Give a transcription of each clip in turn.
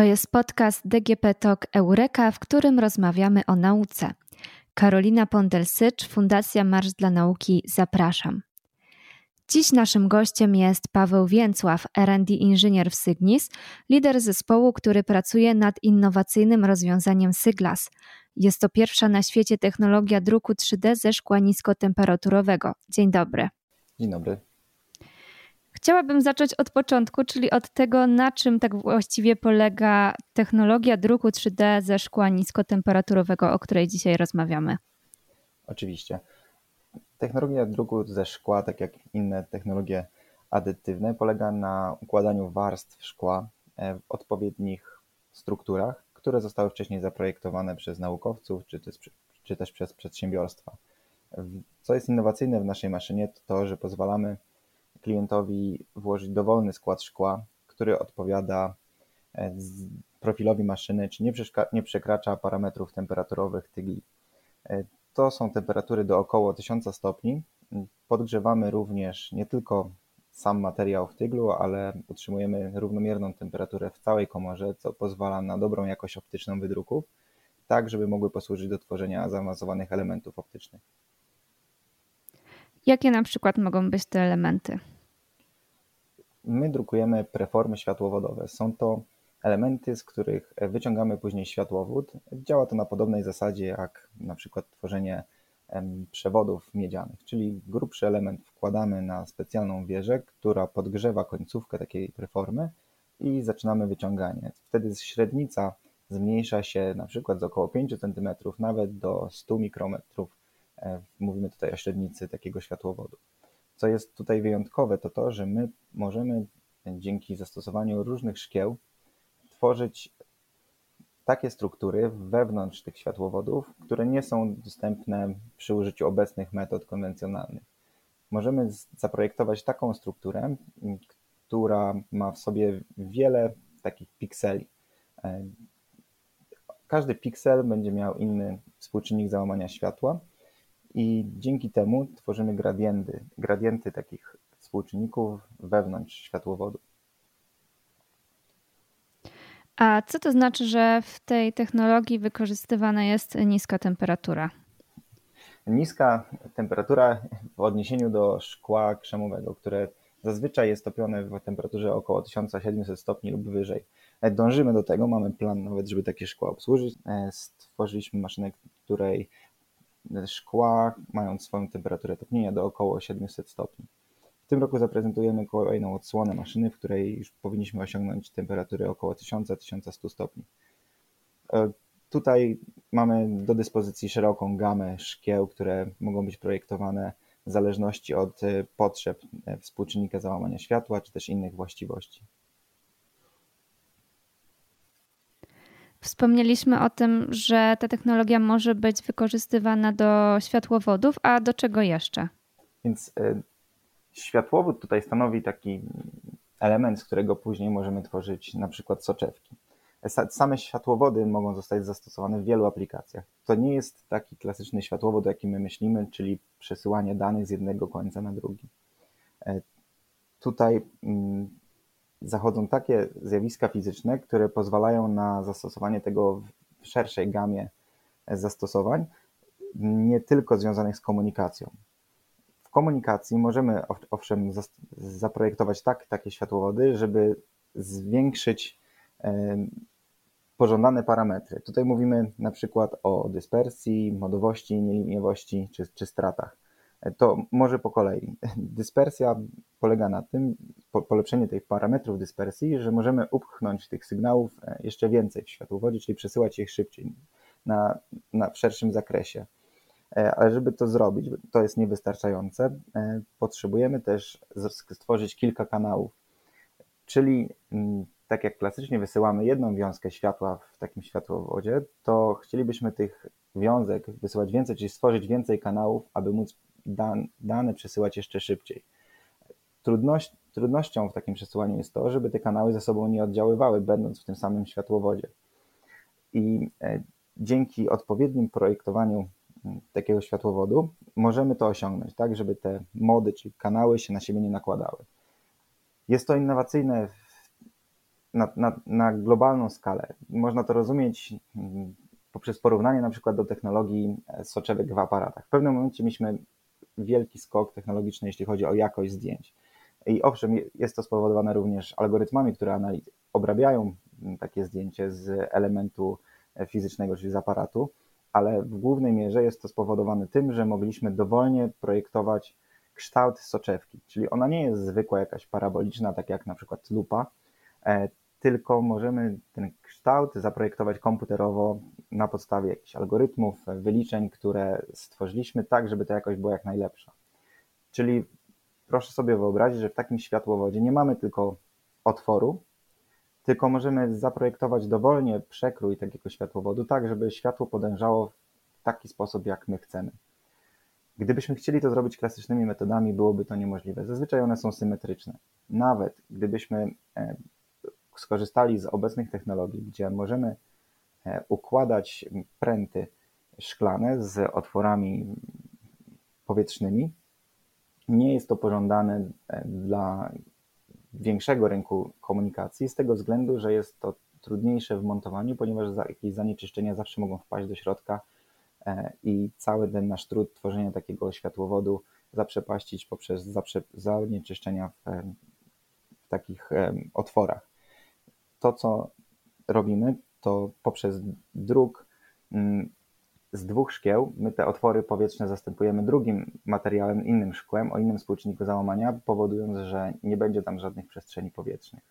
To jest podcast DGP Talk Eureka, w którym rozmawiamy o nauce. Karolina Pondelsycz, Fundacja Marsz dla Nauki, zapraszam. Dziś naszym gościem jest Paweł Więcław, R&D inżynier w Sygnis, lider zespołu, który pracuje nad innowacyjnym rozwiązaniem Syglas. Jest to pierwsza na świecie technologia druku 3D ze szkła niskotemperaturowego. Dzień dobry. Dzień dobry. Chciałabym zacząć od początku, czyli od tego, na czym tak właściwie polega technologia druku 3D ze szkła niskotemperaturowego, o której dzisiaj rozmawiamy. Oczywiście. Technologia druku ze szkła, tak jak inne technologie adytywne, polega na układaniu warstw szkła e, w odpowiednich strukturach, które zostały wcześniej zaprojektowane przez naukowców czy też, czy też przez przedsiębiorstwa. Co jest innowacyjne w naszej maszynie, to to, że pozwalamy klientowi włożyć dowolny skład szkła, który odpowiada e, profilowi maszyny, czy nie, nie przekracza parametrów temperaturowych tygli. E, to są temperatury do około 1000 stopni. Podgrzewamy również nie tylko sam materiał w tyglu, ale utrzymujemy równomierną temperaturę w całej komorze, co pozwala na dobrą jakość optyczną wydruków, tak żeby mogły posłużyć do tworzenia zaawansowanych elementów optycznych. Jakie na przykład mogą być te elementy? My drukujemy preformy światłowodowe. Są to elementy, z których wyciągamy później światłowód. Działa to na podobnej zasadzie jak na przykład tworzenie przewodów miedzianych, czyli grubszy element wkładamy na specjalną wieżę, która podgrzewa końcówkę takiej preformy i zaczynamy wyciąganie. Wtedy średnica zmniejsza się na przykład z około 5 cm nawet do 100 mikrometrów. E, mówimy tutaj o średnicy takiego światłowodu. Co jest tutaj wyjątkowe, to to, że my możemy dzięki zastosowaniu różnych szkieł tworzyć takie struktury wewnątrz tych światłowodów, które nie są dostępne przy użyciu obecnych metod konwencjonalnych. Możemy zaprojektować taką strukturę, która ma w sobie wiele takich pikseli. E, każdy piksel będzie miał inny współczynnik załamania światła i dzięki temu tworzymy gradienty, gradienty takich współczynników wewnątrz światłowodu. A co to znaczy, że w tej technologii wykorzystywana jest niska temperatura? Niska temperatura w odniesieniu do szkła krzemowego, które zazwyczaj jest topione w temperaturze około 1700 stopni lub wyżej. Dążymy do tego, mamy plan nawet, żeby takie szkła obsłużyć. Stworzyliśmy maszynę, której szkła mają swoją temperaturę topnienia do około 700 stopni. W tym roku zaprezentujemy kolejną odsłonę maszyny, w której już powinniśmy osiągnąć temperatury około 1000-1100 stopni. E, tutaj mamy do dyspozycji szeroką gamę szkieł, które mogą być projektowane w zależności od e, potrzeb e, współczynnika załamania światła czy też innych właściwości. Wspomnieliśmy o tym, że ta technologia może być wykorzystywana do światłowodów, a do czego jeszcze? Więc y, światłowód tutaj stanowi taki element, z którego później możemy tworzyć na przykład soczewki. Same światłowody mogą zostać zastosowane w wielu aplikacjach. To nie jest taki klasyczny światłowód, jaki my myślimy, czyli przesyłanie danych z jednego końca na drugi. E, tutaj mm, zachodzą takie zjawiska fizyczne, które pozwalają na zastosowanie tego w szerszej gamie zastosowań, nie tylko związanych z komunikacją. W komunikacji możemy owszem zaprojektować tak takie światłowody, żeby zwiększyć pożądane parametry. Tutaj mówimy na przykład o dyspersji, modowości, nieliniowości czy, czy stratach. To może po kolei. Dyspersja polega na tym, polepszenie tych parametrów dyspersji, że możemy upchnąć tych sygnałów e, jeszcze więcej w światłowodzie, czyli przesyłać ich szybciej na, na w szerszym zakresie. E, ale żeby to zrobić, to jest niewystarczające, e, potrzebujemy też stworzyć kilka kanałów. Czyli tak jak klasycznie wysyłamy jedną wiązkę światła w takim światłowodzie, to chcielibyśmy tych wiązek wysyłać więcej, czyli stworzyć więcej kanałów, aby móc dane przesyłać jeszcze szybciej. Trudność, trudnością w takim przesyłaniu jest to, żeby te kanały ze sobą nie oddziaływały, będąc w tym samym światłowodzie. I e, dzięki odpowiednim projektowaniu takiego światłowodu możemy to osiągnąć, tak, żeby te mody, czyli kanały się na siebie nie nakładały. Jest to innowacyjne na, na, na globalną skalę. Można to rozumieć poprzez porównanie na przykład do technologii e, soczewek w aparatach. W pewnym momencie mieliśmy wielki skok technologiczny, jeśli chodzi o jakość zdjęć. I owszem, jest to spowodowane również algorytmami, które obrabiają mm, takie zdjęcie z elementu e, fizycznego, czyli z aparatu, ale w głównej mierze jest to spowodowane tym, że mogliśmy dowolnie projektować kształt soczewki, czyli ona nie jest zwykła jakaś paraboliczna, tak jak na przykład lupa, e, tylko możemy ten kształt zaprojektować komputerowo na podstawie jakichś algorytmów, wyliczeń, które stworzyliśmy tak, żeby ta jakość była jak najlepsza. Czyli proszę sobie wyobrazić, że w takim światłowodzie nie mamy tylko otworu, tylko możemy zaprojektować dowolnie przekrój takiego światłowodu, tak żeby światło podążało w taki sposób, jak my chcemy. Gdybyśmy chcieli to zrobić klasycznymi metodami, byłoby to niemożliwe. Zazwyczaj one są symetryczne. Nawet gdybyśmy e, skorzystali z obecnych technologii, gdzie możemy e, układać pręty szklane z otworami powietrznymi, nie jest to pożądane e, dla większego rynku komunikacji z tego względu, że jest to trudniejsze w montowaniu, ponieważ jakieś zanieczyszczenia zawsze mogą wpaść do środka e, i cały ten nasz trud tworzenia takiego światłowodu zaprzepaścić poprzez zanieczyszczenia w, w takich otworach. To, co robimy, to poprzez druk mm, z dwóch szkieł my te otwory powietrzne zastępujemy drugim materiałem, innym szkłem o innym współczynniku załamania, powodując, że nie będzie tam żadnych przestrzeni powietrznych.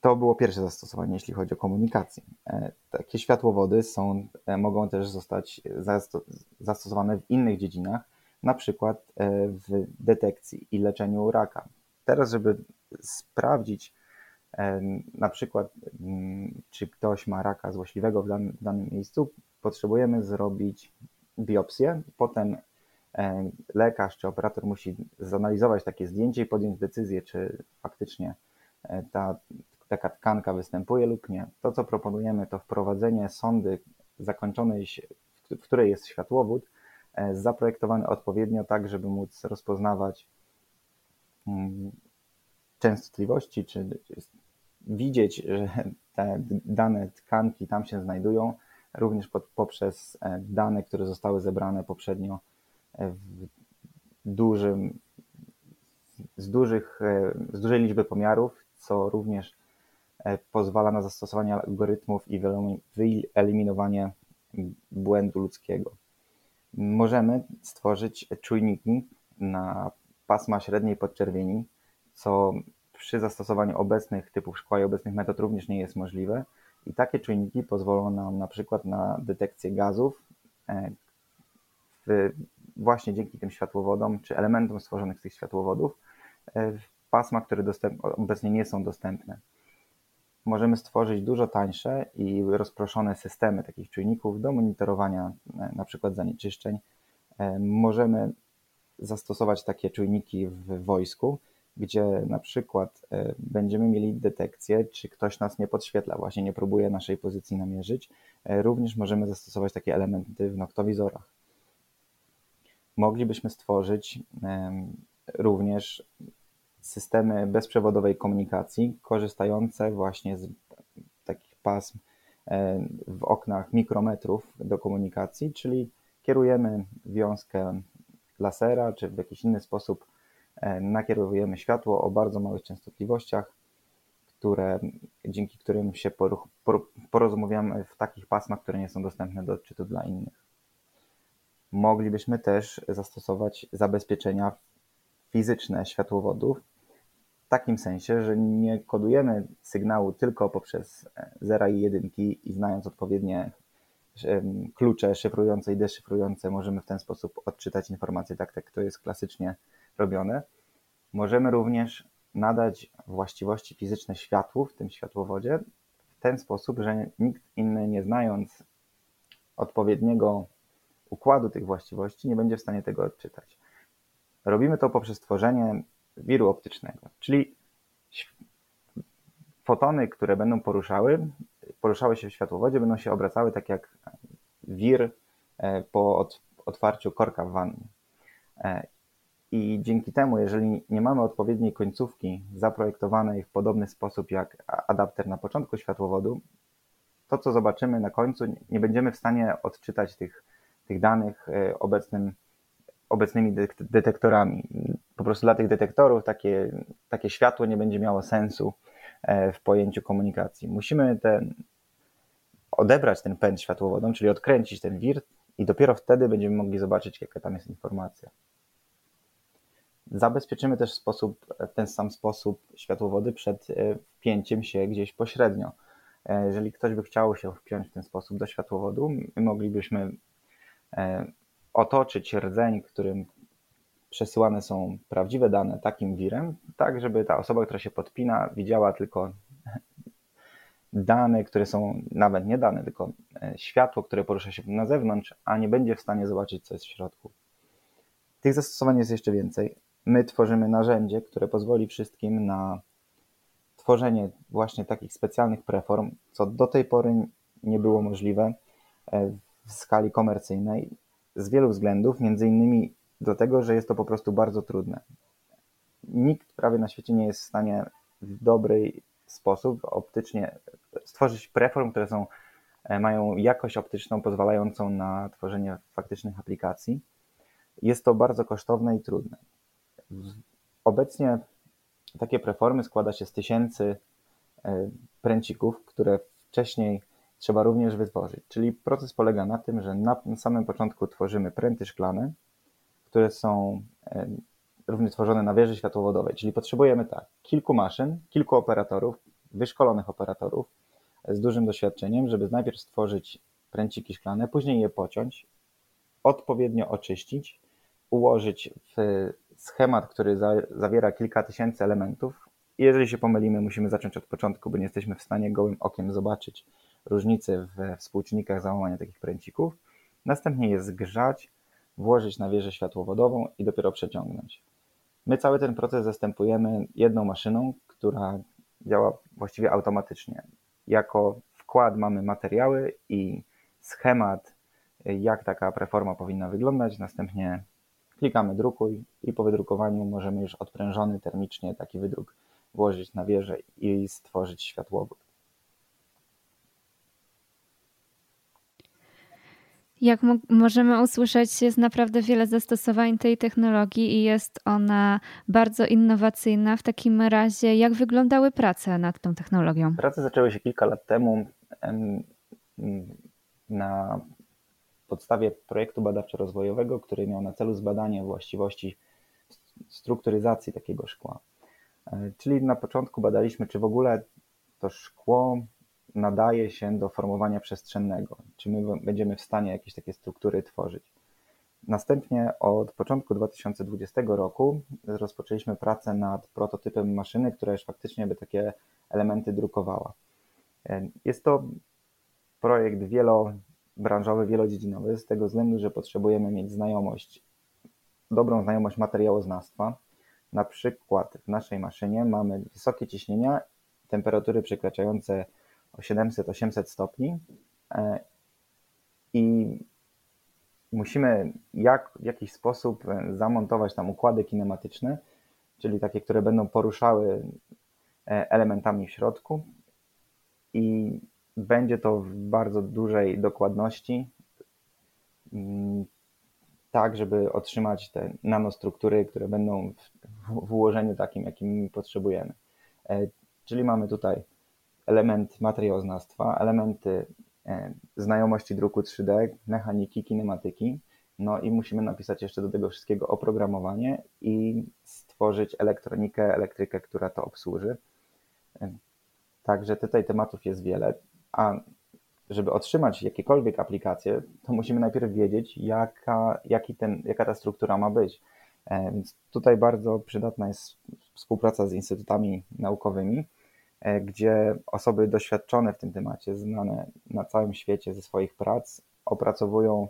To było pierwsze zastosowanie, jeśli chodzi o komunikację. E, takie światłowody są, e, mogą też zostać zastosowane w innych dziedzinach, na przykład e, w detekcji i leczeniu raka. Teraz, żeby sprawdzić, na przykład, mm, czy ktoś ma raka złośliwego w danym, w danym miejscu, potrzebujemy zrobić biopsję. Potem lekarz czy operator musi zanalizować takie zdjęcie i podjąć decyzję, czy faktycznie e, ta, taka tkanka występuje lub nie. To, co proponujemy, to wprowadzenie sondy zakończonej, w której jest światłowód, e, zaprojektowany odpowiednio tak, żeby móc rozpoznawać mm, częstotliwości, czy widzieć, że te dane tkanki tam się znajdują, również pod, poprzez e, dane, które zostały zebrane poprzednio e, w dużym, z, dużych, e, z dużej liczby pomiarów, co również pozwala na zastosowanie algorytmów i wyeliminowanie błędu ludzkiego. Możemy stworzyć czujniki na pasma średniej podczerwieni, co przy zastosowaniu obecnych typów szkła i obecnych metod również nie jest możliwe. I takie czujniki pozwolą nam na przykład na detekcję gazów e, w, właśnie dzięki tym światłowodom czy elementom stworzonych z tych światłowodów e, w pasmach, które dostęp, obecnie nie są dostępne. Możemy stworzyć dużo tańsze i rozproszone systemy takich czujników do monitorowania e, na przykład zanieczyszczeń. Możemy zastosować takie czujniki w wojsku, gdzie na przykład e, będziemy mieli detekcję, czy ktoś nas nie podświetla, właśnie nie próbuje naszej pozycji namierzyć, e, również możemy zastosować takie elementy w noktowizorach. Moglibyśmy stworzyć również systemy bezprzewodowej komunikacji, korzystające właśnie z takich pasm e, w oknach mikrometrów do komunikacji, czyli kierujemy wiązkę lasera, czy w jakiś inny sposób nakierowujemy światło o bardzo małych częstotliwościach, które, dzięki którym się porozumiemy w takich pasmach, które nie są dostępne do odczytu dla innych. Moglibyśmy też zastosować zabezpieczenia fizyczne światłowodów, w takim sensie, że nie kodujemy sygnału tylko poprzez e, zera i jedynki i znając odpowiednie klucze szyfrujące i deszyfrujące, możemy w ten sposób odczytać informacje, tak jak to jest klasycznie robione. Możemy również nadać właściwości fizyczne światłu w tym światłowodzie w ten sposób, że nikt inny nie znając odpowiedniego układu tych właściwości nie będzie w stanie tego odczytać. Robimy to poprzez tworzenie wiru optycznego, czyli fotony, które będą poruszały, poruszały się w światłowodzie, będą się obracały tak jak wir e, po otwarciu korka w wannie. I dzięki temu, jeżeli nie mamy odpowiedniej końcówki zaprojektowanej w podobny sposób jak adapter na początku światłowodu, to co zobaczymy na końcu, nie będziemy w stanie odczytać tych, tych danych e, obecnym, obecnymi detektorami. Po prostu dla tych detektorów takie, takie światło nie będzie miało sensu e, w pojęciu komunikacji. Musimy ten, odebrać ten pęd światłowodą, czyli odkręcić ten wir i dopiero wtedy będziemy mogli zobaczyć, jaka tam jest informacja. Zabezpieczymy też w, sposób, w ten sam sposób światłowody przed e, wpięciem się gdzieś pośrednio. E, jeżeli ktoś by chciał się wpiąć w ten sposób do światłowodu, my moglibyśmy e, otoczyć rdzeń, którym przesyłane są prawdziwe dane takim wirem, tak żeby ta osoba, która się podpina, widziała tylko dane, które są nawet nie dane, tylko światło, które porusza się na zewnątrz, a nie będzie w stanie zobaczyć, co jest w środku. Tych zastosowań jest jeszcze więcej my tworzymy narzędzie, które pozwoli wszystkim na tworzenie właśnie takich specjalnych preform, co do tej pory nie było możliwe e, w skali komercyjnej z wielu względów, między innymi dlatego, że jest to po prostu bardzo trudne. Nikt prawie na świecie nie jest w stanie w dobry sposób optycznie stworzyć preform, które są, e, mają jakość optyczną pozwalającą na tworzenie faktycznych aplikacji. Jest to bardzo kosztowne i trudne. Obecnie takie preformy składa się z tysięcy e, pręcików, które wcześniej trzeba również wytworzyć. Czyli proces polega na tym, że na samym początku tworzymy pręty szklane, które są e, również tworzone na wieży światłowodowej. Czyli potrzebujemy tak, kilku maszyn, kilku operatorów, wyszkolonych operatorów z dużym doświadczeniem, żeby najpierw stworzyć pręciki szklane, później je pociąć, odpowiednio oczyścić, ułożyć w schemat, który za, zawiera kilka tysięcy elementów. Jeżeli się pomylimy, musimy zacząć od początku, bo nie jesteśmy w stanie gołym okiem zobaczyć różnicy we współczynnikach załamania takich pręcików. Następnie je zgrzać, włożyć na wieżę światłowodową i dopiero przeciągnąć. My cały ten proces zastępujemy jedną maszyną, która działa właściwie automatycznie. Jako wkład mamy materiały i schemat, jak taka preforma powinna wyglądać. Następnie Klikamy drukuj i po wydrukowaniu możemy już odprężony termicznie taki wydruk włożyć na wieżę i stworzyć światłowód. Jak możemy usłyszeć, jest naprawdę wiele zastosowań tej technologii i jest ona bardzo innowacyjna. W takim razie, jak wyglądały prace nad tą technologią? Prace zaczęły się kilka lat temu na podstawie projektu badawczo-rozwojowego, który miał na celu zbadanie właściwości strukturyzacji takiego szkła. E, czyli na początku badaliśmy, czy w ogóle to szkło nadaje się do formowania przestrzennego, czy my będziemy w stanie jakieś takie struktury tworzyć. Następnie od początku 2020 roku rozpoczęliśmy pracę nad prototypem maszyny, która już faktycznie by takie elementy drukowała. E, jest to projekt wielo, branżowy, wielodziedzinowy, z tego względu, że potrzebujemy mieć znajomość, dobrą znajomość materiałoznawstwa. Na przykład w naszej maszynie mamy wysokie ciśnienia, temperatury przekraczające o 700-800 stopni e, i musimy jak, w jakiś sposób e, zamontować tam układy kinematyczne, czyli takie, które będą poruszały e, elementami w środku i będzie to w bardzo dużej dokładności, mm, tak, żeby otrzymać te nanostruktury, które będą w, ułożeniu takim, jakim potrzebujemy. E, czyli mamy tutaj element materiałoznawstwa, elementy e, znajomości druku 3D, mechaniki, kinematyki, no i musimy napisać jeszcze do tego wszystkiego oprogramowanie i stworzyć elektronikę, elektrykę, która to obsłuży. E, także tutaj tematów jest wiele. A żeby otrzymać jakiekolwiek aplikacje, to musimy najpierw wiedzieć, jaka, jaki ten, jaka ta struktura ma być. E, więc tutaj bardzo przydatna jest współpraca z instytutami naukowymi, e, gdzie osoby doświadczone w tym temacie, znane na całym świecie ze swoich prac, opracowują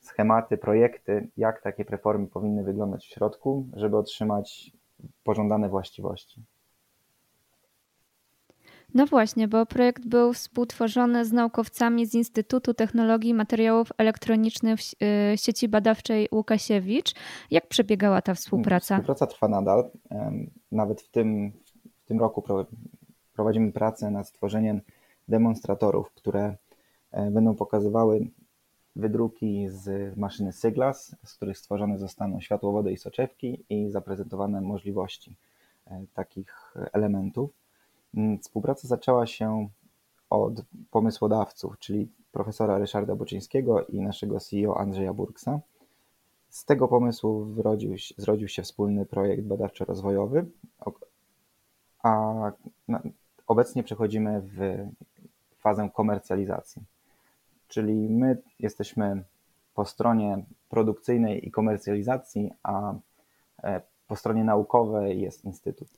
schematy, projekty, jak takie preformy powinny wyglądać w środku, żeby otrzymać pożądane właściwości. No właśnie, bo projekt był współtworzony z naukowcami z Instytutu Technologii Materiałów Elektronicznych y, sieci badawczej Łukasiewicz. Jak przebiegała ta współpraca? Współpraca trwa nadal. Nawet w tym, w tym roku prowadzimy pracę nad stworzeniem demonstratorów, które e, będą pokazywały wydruki z maszyny Syglas, z których stworzone zostaną światłowody i soczewki i zaprezentowane możliwości e, takich elementów. Mm, współpraca zaczęła się od pomysłodawców, czyli profesora Ryszarda Boczyńskiego i naszego CEO Andrzeja Burksa. Z tego pomysłu zrodził, zrodził się wspólny projekt badawczo-rozwojowy, a obecnie przechodzimy w fazę komercjalizacji. Czyli my jesteśmy po stronie produkcyjnej i komercjalizacji, a e, po stronie naukowej jest Instytut.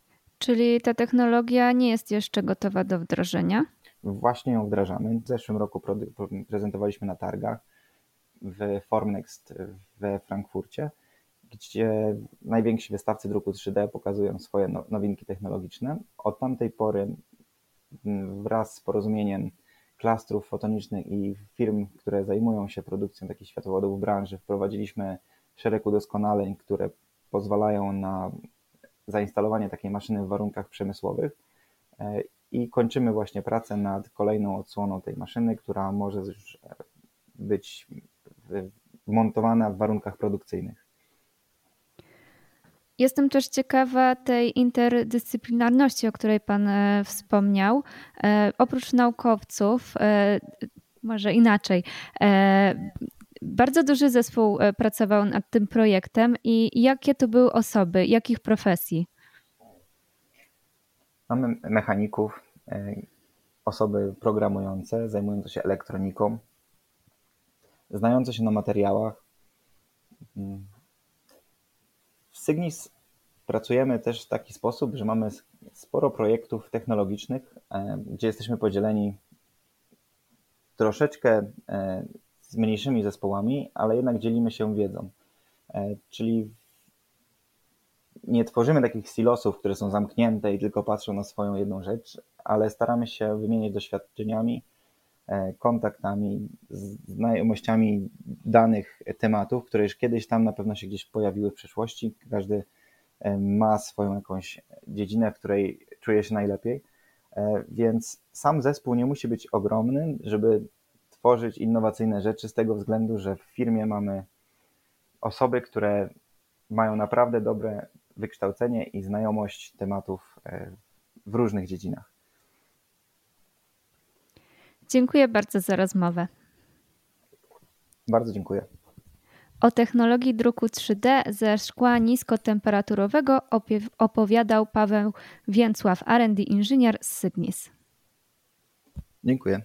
Czyli ta technologia nie jest jeszcze gotowa do wdrożenia? Właśnie ją wdrażamy. W zeszłym roku prezentowaliśmy na targach w Formnext we Frankfurcie, gdzie najwięksi wystawcy druku 3D pokazują swoje no, nowinki technologiczne. Od tamtej pory wraz z porozumieniem klastrów fotonicznych i firm, które zajmują się produkcją takich światłowodów w branży, wprowadziliśmy szereg udoskonaleń, które pozwalają na zainstalowanie takiej maszyny w warunkach przemysłowych e, i kończymy właśnie pracę nad kolejną odsłoną tej maszyny, która może już być montowana w warunkach produkcyjnych. Jestem też ciekawa tej interdyscyplinarności, o której Pan e, wspomniał. E, oprócz naukowców, może inaczej, bardzo duży zespół e, pracował nad tym projektem i jakie to były osoby, jakich profesji? Mamy mechaników, e, osoby programujące, zajmujące się elektroniką, znające się na materiałach. Mm. W Sygnis pracujemy też w taki sposób, że mamy sporo projektów technologicznych, e, gdzie jesteśmy podzieleni troszeczkę z mniejszymi zespołami, ale jednak dzielimy się wiedzą. E, czyli nie tworzymy takich silosów, które są zamknięte i tylko patrzą na swoją jedną rzecz, ale staramy się wymieniać doświadczeniami, e, kontaktami, znajomościami danych tematów, które już kiedyś tam na pewno się gdzieś pojawiły w przeszłości. Każdy e, ma swoją jakąś dziedzinę, w której czuje się najlepiej. Więc sam zespół nie musi być ogromny, żeby tworzyć innowacyjne rzeczy z tego względu, że w firmie mamy osoby, które mają naprawdę dobre wykształcenie i znajomość tematów e, w różnych dziedzinach. Dziękuję bardzo za rozmowę. Bardzo dziękuję. O technologii druku 3D ze szkła niskotemperaturowego opowiadał Paweł Więcław, R&D inżynier z Sygnis. Dziękuję.